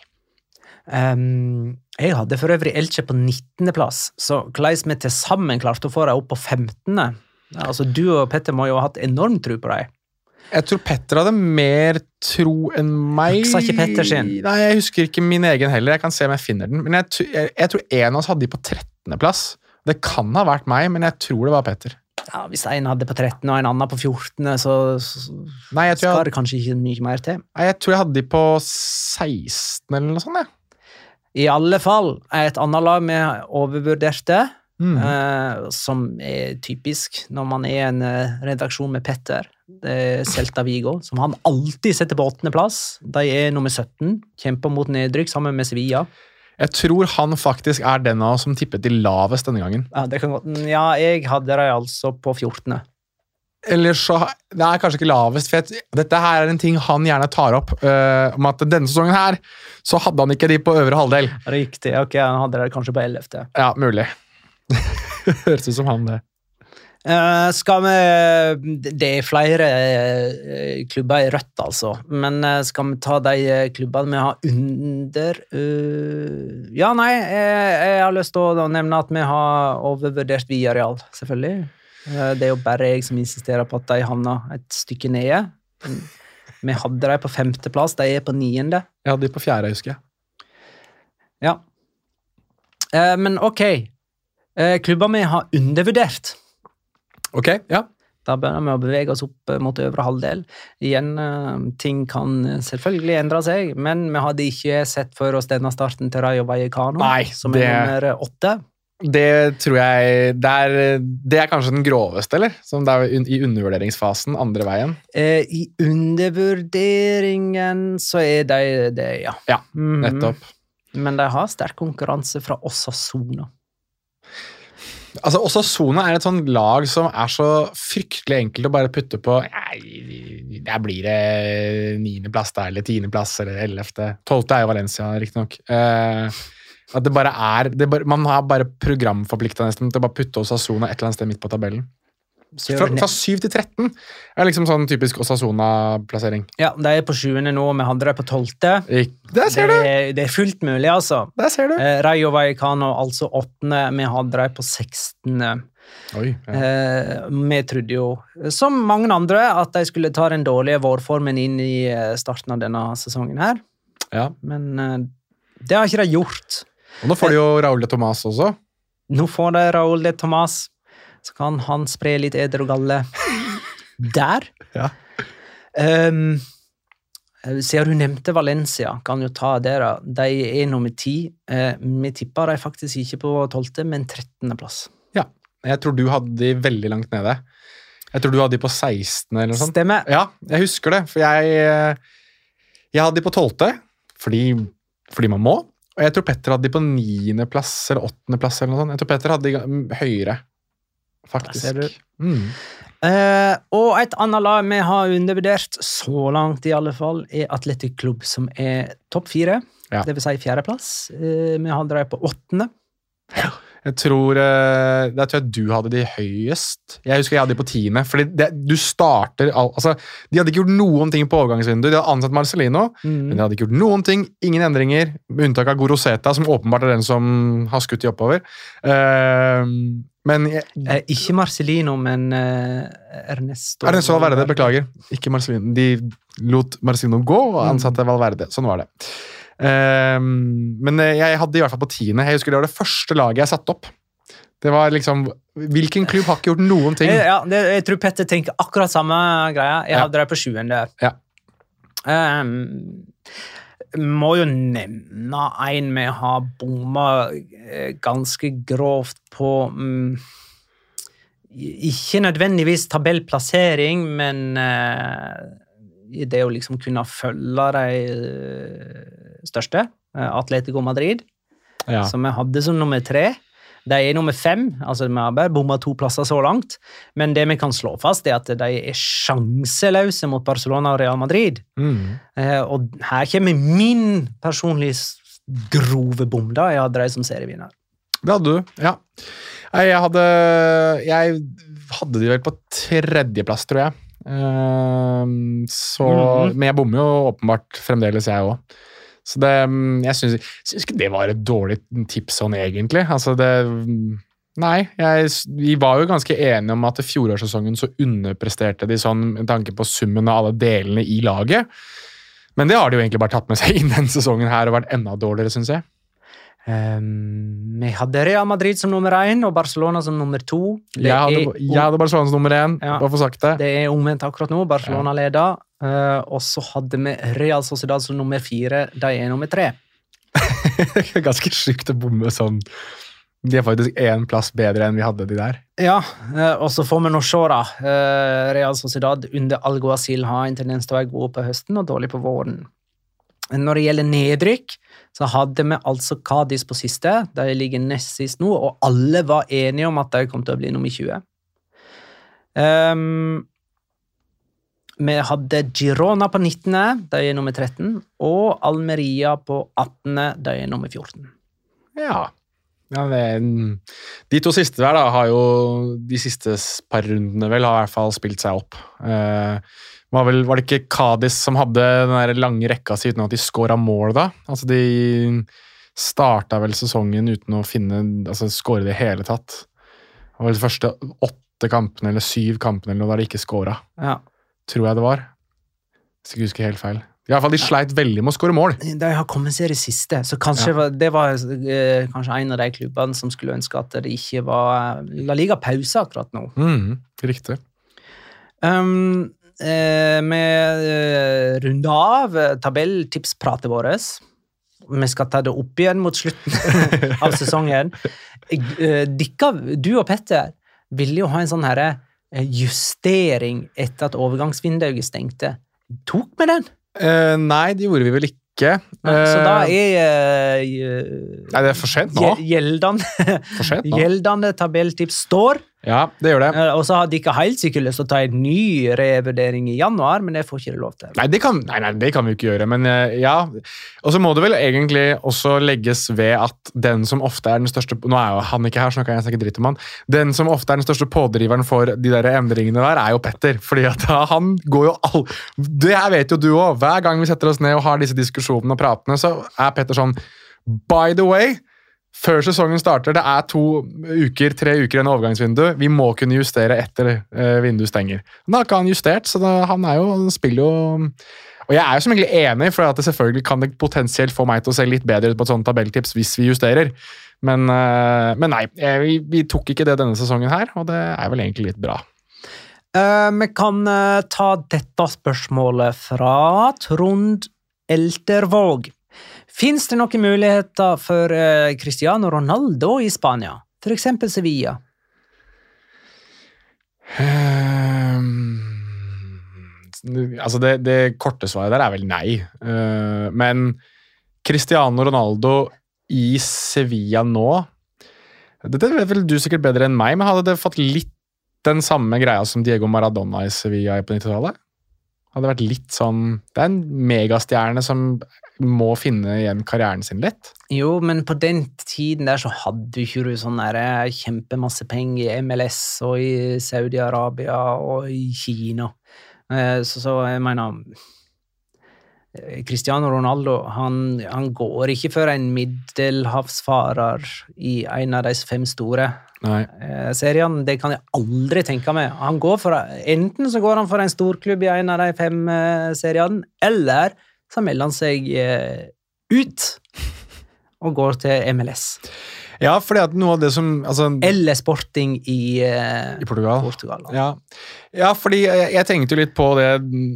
Um, jeg hadde for øvrig Elche på 19.-plass, så hvordan vi til sammen klarte å få dem opp på 15. Altså, Du og Petter må jo ha hatt enorm tro på deg. Jeg tror Petter hadde mer tro enn meg. Husker ikke Petter sin? Nei, Jeg husker ikke min egen heller. Jeg kan se om jeg finner den. Men jeg, jeg, jeg tror en av oss hadde de på 13.-plass. Det kan ha vært meg, men jeg tror det var Petter. Ja, Hvis en hadde på 13 og en annen på 14, så, så Nei, jeg tror skal det kanskje ikke mye mer til. nei, jeg, tror jeg hadde de på 16 eller noe sånt. Jeg. I alle fall er et annet lag vi overvurderte, Mm. Uh, som er typisk når man er en uh, redaksjon med Petter. Det er Celta Vigo, som han alltid setter på åttendeplass. De er nummer 17, kjemper mot nedrykk sammen med Sevilla. Jeg tror han faktisk er den av oss som tippet de lavest denne gangen. Ja, det kan godt. ja jeg hadde dem altså på 14. Eller så Det er kanskje ikke lavest. For jeg, dette her er en ting han gjerne tar opp. Uh, om at denne sesongen her så hadde han ikke de på øvre halvdel. Riktig. ok, Han hadde de kanskje på 11. Ja, mulig. (laughs) Høres ut som han, det. Uh, skal vi Det er flere uh, klubber i rødt, altså. Men uh, skal vi ta de klubbene vi har under Ja, nei, jeg, jeg har lyst til å nevne at vi har overvurdert Viareal, selvfølgelig. Det er jo bare jeg som insisterer på at de havna et stykke nede. Vi hadde dem på femteplass, de er på niende. Jeg hadde de på fjerde, husker jeg. Ja. Men ok. Eh, klubber vi har undervurdert. Ok, ja. Da begynner vi å bevege oss opp eh, mot øvre halvdel. Igjen, eh, ting kan selvfølgelig endre seg, men vi hadde ikke sett for oss denne starten til Rayo Vallecano, Nei, som det- er nummer åtte. Det tror jeg det er, det er kanskje den groveste, eller? Som det er i undervurderingsfasen andre veien. Eh, I undervurderingen så er de det, ja. Ja, nettopp. nettopp. Men de har sterk konkurranse fra Osasona. Altså, også Sona er et sånn lag som er så fryktelig enkelt å bare putte på der blir det niendeplass der, eller tiendeplass, eller ellevte. Tolvte er jo Valencia, riktignok. Uh, at det bare er Man har bare programforplikta nesten til å bare putte Osasona et eller annet sted midt på tabellen. Fra, fra 7 til 13 er liksom sånn typisk Osasona-plassering. Ja, de er på 7. nå, vi hadde dem på tolvte. Ik- Der ser Det, du! er- det er fullt mulig, altså. Der ser du! Eh, Rayo Vallecano altså 8., vi hadde dem på sekstende. Oi, ja. Eh, vi trodde jo, som mange andre, at de skulle ta den dårlige vårformen inn i eh, starten av denne sesongen her, ja. men eh, det har ikke de gjort. Og nå får de jo Raúl de Tomàs også. Nå får de Raúl de Tomàs, så kan han spre litt eder og galle der. Ja. Um, siden du nevnte Valencia, kan jo ta det, da. De er nummer ti. Eh, vi tippa de faktisk ikke på tolvte, men trettendeplass. Ja. Jeg tror du hadde de veldig langt nede. Jeg tror du hadde de på 16. eller noe sånt. Stemmer. Ja, jeg husker det, for jeg, eh, jeg hadde de på 12. Fordi, fordi man må. Og jeg tror Petter hadde de på 9. plass eller 8. plass. eller noe sånt. Jeg tror Petter hadde de høyere, faktisk. Mm. Eh, og et annet lag vi har undervurdert, så langt i alle fall, er Atletic Klubb, som er topp fire. Ja. Det vil si fjerdeplass. Eh, vi har dreid på åttende. Jeg tror, eh, Der tror jeg du hadde de høyest. Jeg husker jeg hadde de på tiende. fordi det, du starter al- altså, De hadde ikke gjort noen ting på overgangsvinduet. De hadde ansatt Marcelino, Mm. men de hadde ikke gjort noen ting. Ingen endringer, med unntak av Goroseta, som åpenbart er den som har skutt de oppover. Eh, men jeg, Eh, ikke Marcelino, men eh, Ernesto. Ernesto Valverde, beklager. Ikke Marcelino. De lot Marcelino gå og Mm. ansatte Valverde. Sånn var det. Um, men eh, jeg hadde i hvert fall på tiende. Jeg husker Det var det første laget jeg satte opp. Det var liksom, Hvilken klubb har ikke gjort noen ting? Eh, Ja, det, jeg tror Petter tenker akkurat samme greia. Jeg Ja. hadde det på sjuende. Ja. Um, må jo nevne en vi har bomma eh, ganske grovt på mm, Ikke nødvendigvis tabellplassering, men eh, i det å liksom kunne følge de eh, største, eh, Atletico Madrid, Ja. som vi hadde som nummer tre. De er nummer fem, altså vi har bare bomma to plasser så langt. Men det vi kan slå fast, er at de er sjanseløse mot Barcelona og Real Madrid. Mm. Eh, og her kommer min personlige grove bom, da. Jeg hadde de som serievinner. Det hadde du, ja. Jeg hadde Jeg hadde de vel på tredjeplass, tror jeg. Uh, så, Mhm. Men jeg bommer jo åpenbart fremdeles, jeg òg. Så det mm, Jeg syns ikke det var et dårlig tips sånn, egentlig. Altså, det mm, Nei, jeg, vi var jo ganske enige om at fjorårssesongen så underpresterte de sånn med tanke på summen av alle delene i laget. Men det har de jo egentlig bare tatt med seg (laughs) inn denne sesongen her og vært enda dårligere, syns jeg. Um, vi hadde Real Madrid som nummer én og Barcelona som nummer to. Jeg hadde, jeg hadde Barcelona som nummer én, Ja. bare for sagt det. Det er omvendt akkurat nå. Barcelona leder. Uh, og så hadde vi Real Sociedad som nummer fire. De er nummer tre. (laughs) Ganske sjukt å bomme sånn. De er faktisk én plass bedre enn vi hadde de der. Ja, eh, og så får vi nå se, da. Eh, Real Sociedad under Alguacil har en tendens til å være gode på høsten og dårlig på våren. Når det gjelder nedrykk, så hadde vi altså Cádiz på siste. De ligger nest sist nå, og alle var enige om at de kom til å bli nummer 20. Um, vi hadde Girona på 19., de er nummer 13, og Almeria på 18., de er nummer 14. Ja. ja det, de to siste der da, har jo de siste par rundene vel har i hvert fall spilt seg opp. Eh, var, vel, var, det ikke Kadis som hadde den der lange rekka si uten at de scora mål, da? Altså, de starta vel sesongen uten å finne Altså skåre i det hele tatt. Det var de første åtte kampene eller syv kampene eller noe der de ikke scora. Ja. Tror jeg det var. Hvis jeg ikke husker helt feil. I alle fall, De sleit veldig med å skåre mål. De har kommet seg i det siste, så kanskje Ja. det var eh, kanskje en av de klubbene som skulle ønske at det ikke var La Liga pause akkurat nå. Mm, riktig. Um, eh, vi eh, runder av tabelltipspratet vårt. Vi skal ta det opp igjen mot slutten (laughs) av sesongen. Eh, Dikka, du og Petter ville jo ha en sånn herre eh, justering etter at overgangsvinduet stengte. Tok vi den? Eh, nei, det gjorde vi vel ikke. Nei, så da er uh, Nei, det er for sent nå. gjeldende, For sent nå. gjeldende tabelltips står. Ja, det gjør det. Eh, Og så hadde de ikke helt sikkert lyst til å ta en ny revurdering i januar, men det får ikke det lov til. Nei det, kan, nei, nei, det kan vi ikke gjøre, men eh, ja. Og så må det vel egentlig også legges ved at den som ofte er den største Nå er jo han ikke her, så nå kan jeg snakke dritt om han. Den som ofte er den største pådriveren for de der endringene der, er jo Petter. fordi at (laughs) han går jo all... Det her vet jo du òg. Hver gang vi setter oss ned og har disse diskusjonene og pratene, så er Petter sånn By the way, før sesongen starter, det er to uker, tre uker igjen i overgangsvindu. Vi må kunne justere etter eh, vinduet stenger. Men da har ikke han justert, så da, han er jo, spiller jo Og jeg er jo som egentlig enig, for at det selvfølgelig kan det potensielt få meg til å se litt bedre ut på et sånt tabelltips hvis vi justerer. Men, eh, men nei, vi, vi tok ikke det denne sesongen her, og det er vel egentlig litt bra. Eh, vi kan uh, ta dette spørsmålet fra Trond Eltervåg. Fins det noen muligheter for eh, Cristiano Ronaldo i Spania? For eksempel Sevilla. Um, altså det, det korte svaret der er vel nei. Uh, men Cristiano Ronaldo i Sevilla nå Dette vet vel du sikkert bedre enn meg, men hadde det fått litt den samme greia som Diego Maradona i Sevilla på 90-tallet? Hadde vært litt sånn Det er en megastjerne som må finne igjen karrieren sin litt. Jo, men på den tiden der så hadde ikke du sånn eh, kjempemasse penger i MLS og i Saudi-Arabia og i Kina. Eh, Så, så jeg mener eh, Cristiano Ronaldo han, han går ikke for en middelhavsfarer i en av de fem store seriene. Det kan jeg aldri tenke meg. Han går for, enten så går han for en storklubb i en av de fem eh, seriene, eller så melder han seg eh, ut og går til MLS. Ja, fordi at noe av det som altså, Eller Sporting i, eh, I Portugal. Portugal. Ja. ja, fordi jeg, jeg tenkte jo litt på det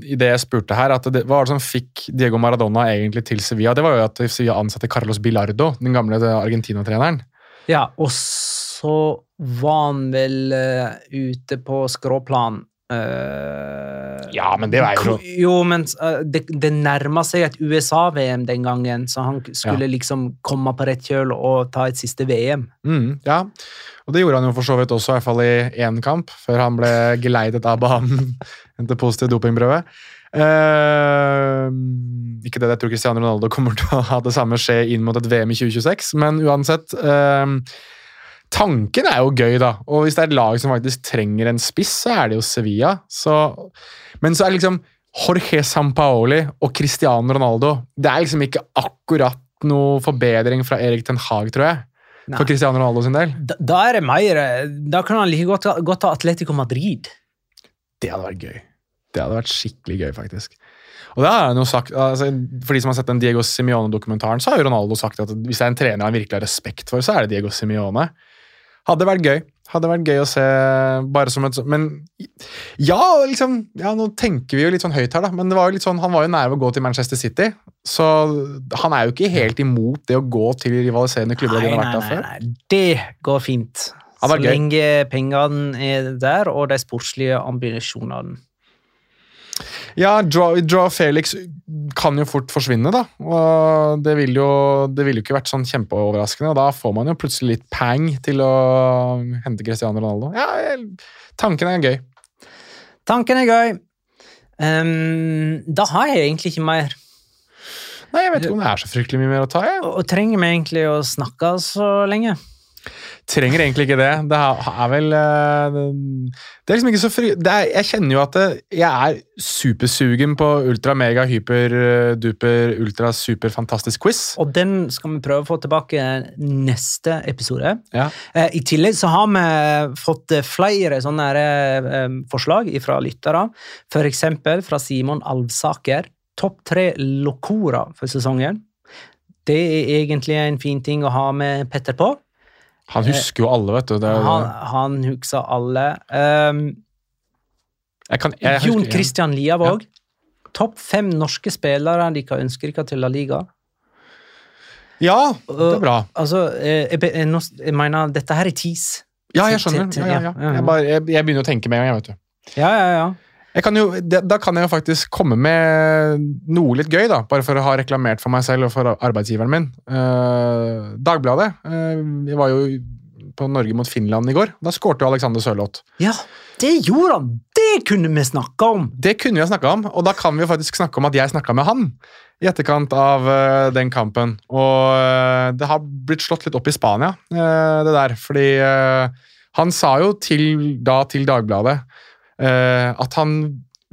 i det jeg spurte her. at det, Hva var det som fikk Diego Maradona egentlig til Sevilla? Det var jo at Sevilla ansatte Carlos Bilardo, den gamle Argentina-treneren. Ja, og så var han vel uh, ute på skråplan. Uh, Ja, men det var jo Jo, men uh, det, det nærma seg et USA-VM den gangen, så han skulle liksom komme på rett kjøl og ta et siste VM. mm, Ja, og det gjorde han jo for så vidt også, i hvert fall i én kamp, før han ble geleidet av banen (laughs) etter positiv dopingprøve. Uh, ikke det jeg tror Cristiano Ronaldo kommer til å ha det samme skje inn mot et VM i 2026, men uansett eh, Tanken er jo gøy, da. Og hvis det er et lag som faktisk trenger en spiss, så er det jo Sevilla. Så, men så er det liksom Jorge Sampaoli og Cristiano Ronaldo Det er liksom ikke akkurat noe forbedring fra Erik Ten Hag, tror jeg. Nei. For Cristiano Ronaldo sin del. Da, da er det mer Da kan han like godt, godt ha Atletico Madrid. Det hadde vært gøy. Det hadde vært skikkelig gøy, faktisk. Og det har han jo sagt, altså, For de som har sett den Diego Simione-dokumentaren, så har jo Ronaldo sagt at hvis det er en trener han virkelig har respekt for, så er det Diego Simione. Hadde vært gøy. Hadde vært gøy å se bare som et sånt Men ja, liksom ja, Nå tenker vi jo litt sånn høyt her, da, men det var jo litt sånn, han var jo nær ved å gå til Manchester City. Så han er jo ikke helt imot det å gå til rivaliserende klubber. Nei, nei, nei, nei, det går fint. Så lenge pengene er der, og de sportslige ambisjonene. Ja, Joe Joao Felix kan jo fort forsvinne, da. Og det ville jo, det ville jo ikke vært sånn kjempeoverraskende. Og da får man jo plutselig litt pang til å hente Cristiano Ronaldo. Ja, tanken er gøy. Tanken er gøy. Um, da har jeg egentlig ikke mer. Nei, jeg vet ikke om det er så fryktelig mye mer å ta. Jeg Og og trenger vi egentlig å snakke så lenge? Trenger egentlig ikke det. Det er vel eh, Det er liksom ikke så fri... Det er, jeg kjenner jo at det, jeg er supersugen på ultra, mega, hyper, eh, duper, ultra, super, fantastisk quiz. Og den skal vi prøve å få tilbake neste episode. Ja. Eh, I tillegg så har vi fått eh, flere sånne her, eh, forslag fra lyttere. Eksempel fra Simon Alvsaker. Topp tre Locora for sesongen. Det er egentlig en fin ting å ha med Petter på. Han husker jo alle, vet du. Det, er- Han, han husker alle. Um, jeg kan, jeg Jon husker- Christian Liavåg. Topp fem norske spillere de kan ønsker ikke til La Liga. Ja, det er bra. Altså, eh, jeg, jeg, jeg mener, dette her er tis. Ja, jeg skjønner. Ja, ja, ja. ja, ja. Jeg, bare, jeg, jeg begynner å tenke med en gang. jeg, vet du. Ja, ja, ja. Kan jo, da kan jeg jo faktisk komme med noe litt gøy, da, bare for å ha reklamert for meg selv og for arbeidsgiveren min. Eh, Dagbladet. eh, vi var jo på Norge mot Finland i går. Da skårte jo Alexander Sørloth. Ja, det gjorde han! Det kunne vi snakka om! Det kunne vi snakka om, og da kan vi jo faktisk snakke om at jeg snakka med han i etterkant av uh, den kampen. Og uh, det har blitt slått litt opp i Spania, uh, det der. Fordi han sa jo til, da til Dagbladet at han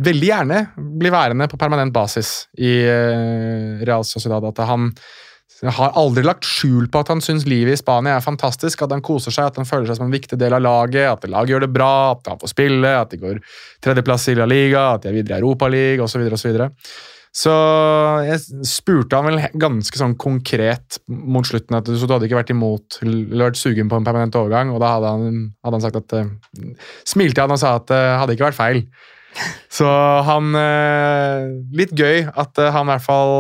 veldig gjerne blir værende på permanent basis i eh, Real Sociedad. At han har aldri lagt skjul på at han syns livet i Spania er fantastisk, at han koser seg, at han føler seg som en viktig del av laget, at laget gjør det bra, at han får spille, at de går tredjeplass i La Liga, at de er videre i Europaligaen osv. Videre. Så jeg spurte han vel ganske sånn konkret mot slutten at så du hadde ikke vært imot eller vært sugen på en permanent overgang, og da hadde han, hadde han sagt at eh, Smilte han og sa at det hadde ikke vært feil. (laughs) Så han eh, Litt gøy at eh, han i hvert fall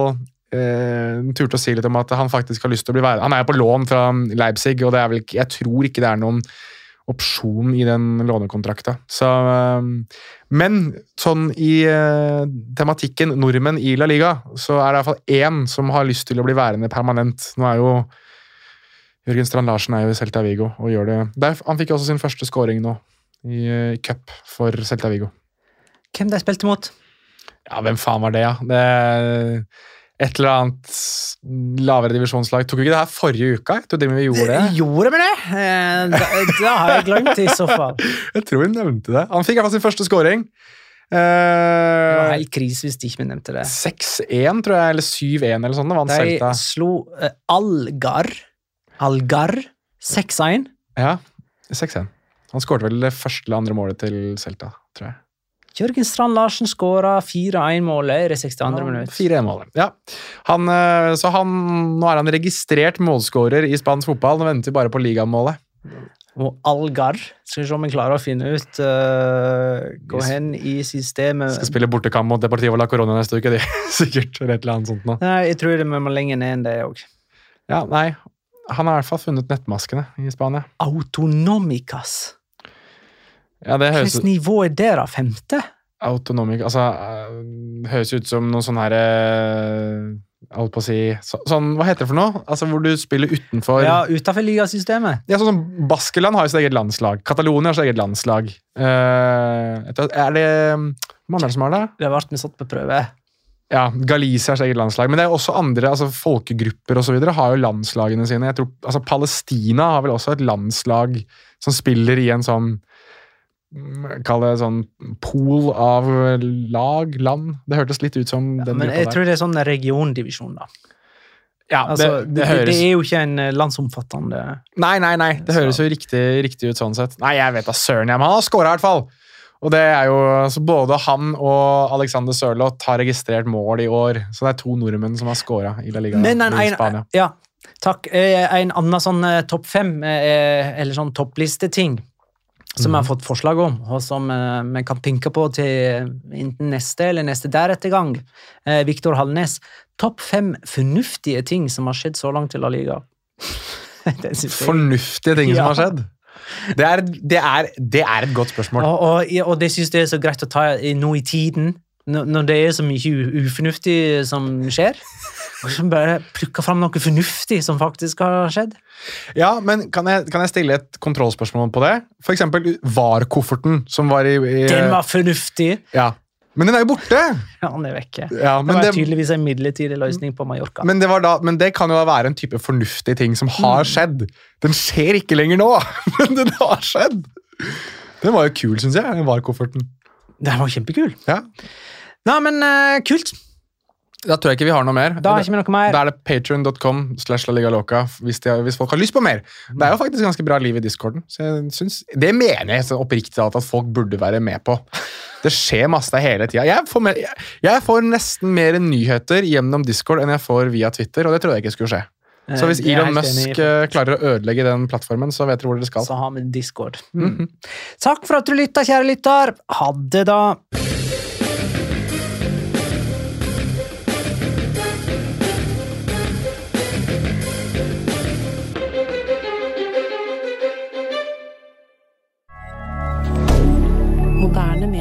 eh, turte å si litt om at han faktisk har lyst til å bli værende. Han er jo på lån fra Leipzig, og det er vel ikke, jeg tror ikke det er noen opsjon i den lånekontrakta. Så, eh, men sånn i eh, tematikken nordmenn i La Liga, så er det iallfall én som har lyst til å bli værende permanent. Nå er jo Jørgen Strand Larsen er jo i Celta Vigo og gjør det Der, Han fikk også sin første scoring nå i eh, cup for Celta Vigo. Hvem de spilte mot? Ja, hvem faen var det, ja? Det et eller annet lavere divisjonslag. Tok vi ikke det her forrige uka? Jeg trodde vi gjorde det. Gjorde vi det? Eh, da, da har jeg glemt i så fall. (laughs) Jeg tror vi nevnte det. Han fikk i hvert fall sin første scoring. Det var Eh, helt krise hvis de ikke vi nevnte det. 6-1, tror jeg, eller 7-1 eller sånn. Det De Celta. slo uh, Algar Algar 6-1. Ja, 6-1. Han skårte vel det første eller andre målet til Celta, tror jeg. Jørgen Strand Larsen skåra 4-1-målet i det 62. minutt. 4-1-målet. Ja. Han, eh, så han, nå er han registrert målskårer i spansk fotball. Nå venter vi bare på ligamålet. Og Algar Skal vi se om vi klarer å finne ut uh, Gå hen i systemet Skal spille bortekamp mot Deportivo la Corona neste uke, de. (laughs) Sikkert. Eller et eller annet sånt noe. Nei, jeg tror det vi må lenger ned enn det òg. Ja, nei. Han har i hvert fall funnet nettmaskene i Spania. Autonomicas. Ja, det høres Hvilket nivå er det, da? Femte? Autonomic Altså, det høres ut som noe sånn her øh, Holdt på å si så, Sånn, hva heter det for noe? Altså, Hvor du spiller utenfor Ja, utafor ligasystemet. Ja, sånn som Baskeland har jo sitt eget landslag. Catalonia har sitt eget landslag. Uh, er det Hvem andre som har det? Det har vært med satt på prøve. Ja, Galicia har sitt eget landslag. Men det er også andre altså folkegrupper og så videre, har jo landslagene sine. Jeg tror, altså Palestina har vel også et landslag som spiller i en sånn mm, Kall det sånn pool av lag, land. Det hørtes litt ut som den Men gruppa jeg der. tror det er sånn regiondivisjon, da. Ja, Altså, det, det, høres det er jo ikke en eh, landsomfattende Nei, nei, nei. Det Så- høres jo riktig, riktig ut sånn sett. Nei, jeg vet da søren, jeg, men han har scora i hvert fall. Og det er jo, så Både han og Alexander Sørloth har registrert mål i år. Så det er to nordmenn som har scora i La Liga Men en, i Spania. ja, takk. Eh, En annen sånn eh, topp fem, eller sånn topplisteting. Som vi har fått forslag om, og som eh, vi kan tenke på til enten neste eller neste deretter gang. Eh, Viktor Hallnes. Topp fem fornuftige ting som har skjedd så langt i La Liga. (laughs) Fornuftige ting Ja. som har skjedd. Det er, det, er, det er et godt spørsmål. Og, og, og det synes jeg er så greit å ta i- nå i tiden, når det er så mye ufornuftig som skjer. Så bare plukke fram noe fornuftig som faktisk har skjedd. Ja, men kan jeg, kan jeg stille et kontrollspørsmål på det? For eksempel VAR-kofferten som var i, i Den var fornuftig! Ja. Men den er jo borte! Ja, den er vekke. Ja, det var det, tydeligvis en midlertidig løsning på Mallorca. men, det var da, men det kan jo være en type fornuftig ting som Mm. har skjedd. Den skjer ikke lenger nå, (laughs) men den har skjedd! Den var jo kul, syns jeg, den VAR-kofferten. Den var kjempekul. Ja. Nei, men uh, kult. Da tror jeg ikke vi har noe mer. Da noe mer. Da er det slash la hvis, hvis folk har lyst på mer. Det er jo faktisk ganske bra liv i discorden. Så jeg synes, det mener jeg oppriktig talt at folk burde være med på. Det skjer masse hele tida. Jeg, får mer- jeg, får nesten mer nyheter gjennom discord enn jeg får via Twitter, og det trodde jeg ikke skulle skje. Så hvis Eh, Elon. Musk eh, klarer å ødelegge den plattformen, så vet dere hvor dere skal. Så har vi Discord. Mm. Takk for at du lytta, kjære lytter. Ha det, da.